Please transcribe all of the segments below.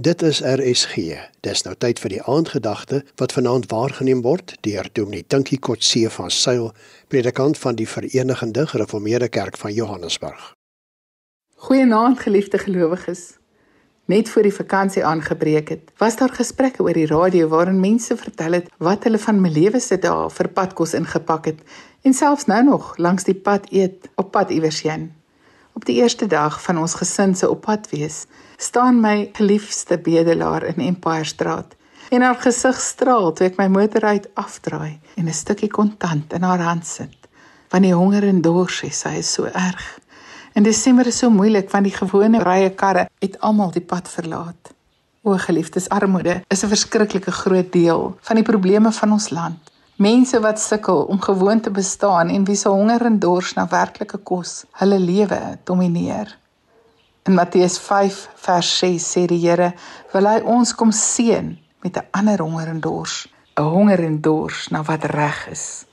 Dit is RSG. Dis nou tyd vir die aandgedagte wat vanaand waargeneem word deur Dominee Tinkie Kotse van Sail, predikant van die Verenigde Gereformeerde Kerk van Johannesburg. Goeienaand geliefde gelowiges. Net voor die vakansie aangebreek het, was daar gesprekke oor die radio waarin mense vertel het wat hulle van melewe se dae vir padkos ingepak het en selfs nou nog langs die pad eet op pad iewers heen. Op die eerste dag van ons gesin se oppad wees, staan my geliefde bedelaar in Empire Straat en haar gesig straal toe ek my motor uit afdraai en 'n stukkie kontant in haar hand sit. Want die honger en dors is sy so erg. En Desember is so moeilik want die gewone rye karre het almal die pad verlaat. O geliefdes, armoede is 'n verskriklike groot deel van die probleme van ons land. Mense wat sukkel om gewoon te bestaan en wie se honger en dors na werklike kos hulle lewe domineer. In Matteus 5 vers 6 sê die Here, wil hy ons kom seën met 'n ander honger en dors, 'n honger en dors na wat reg is.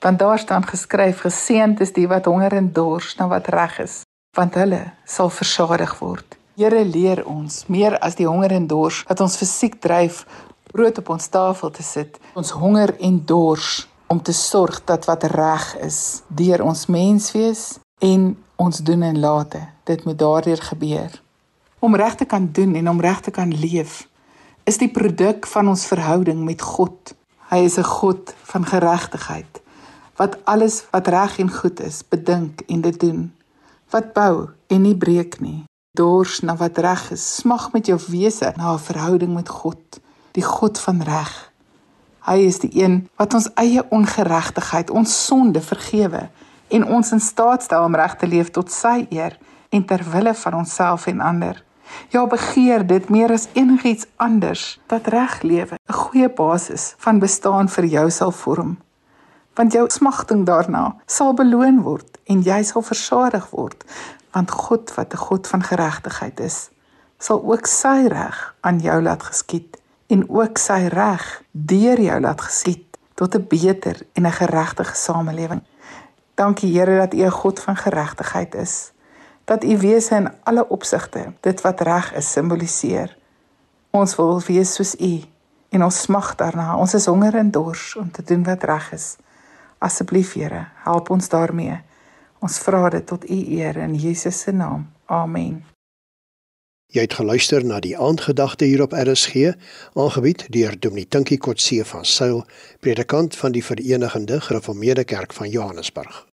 Want daar staan geskryf: Geseënd is die wat honger en dors na wat reg is, want hulle sal versadig word. Here leer ons meer as die honger en dors wat ons fisiek dryf brood op ons tafel te sit, ons honger en dors om te sorg dat wat reg is deur ons menswees en ons doen en late. Dit moet daardeur gebeur. Om reg te kan doen en om reg te kan leef is die produk van ons verhouding met God. Hy is 'n God van geregtigheid wat alles wat reg en goed is bedink en dit doen. Wat bou en nie breek nie. Dors na wat reg is, smag met jou wese na 'n verhouding met God die God van reg. Hy is die een wat ons eie ongeregtigheid, ons sonde vergewe en ons in staat stel om reg te leef tot sy eer en ter wille van onsself en ander. Ja, begeer dit meer as enigiets anders dat reg lewe 'n goeie basis van bestaan vir jou sal vorm. Want jou smagting daarna sal beloon word en jy sal versadig word, want God wat 'n God van geregtigheid is, sal ook sy reg aan jou laat geskied en ook sy reg deur jou laat geskied tot 'n beter en 'n geregtige samelewing. Dankie Here dat U 'n God van geregtigheid is. Dat U wese in alle opsigte dit wat reg is simboliseer. Ons wil wees soos U en ons smag daarna. Ons is honger en dors om te doen wat reg is. Asseblief Here, help ons daarmee. Ons vra dit tot U eer in Jesus se naam. Amen. Jy het geluister na die aandgedagte hier op RSG, aangebied deur Dominee Tinkie Kotse van Sail, predikant van die Verenigde Gereformeerde Kerk van Johannesburg.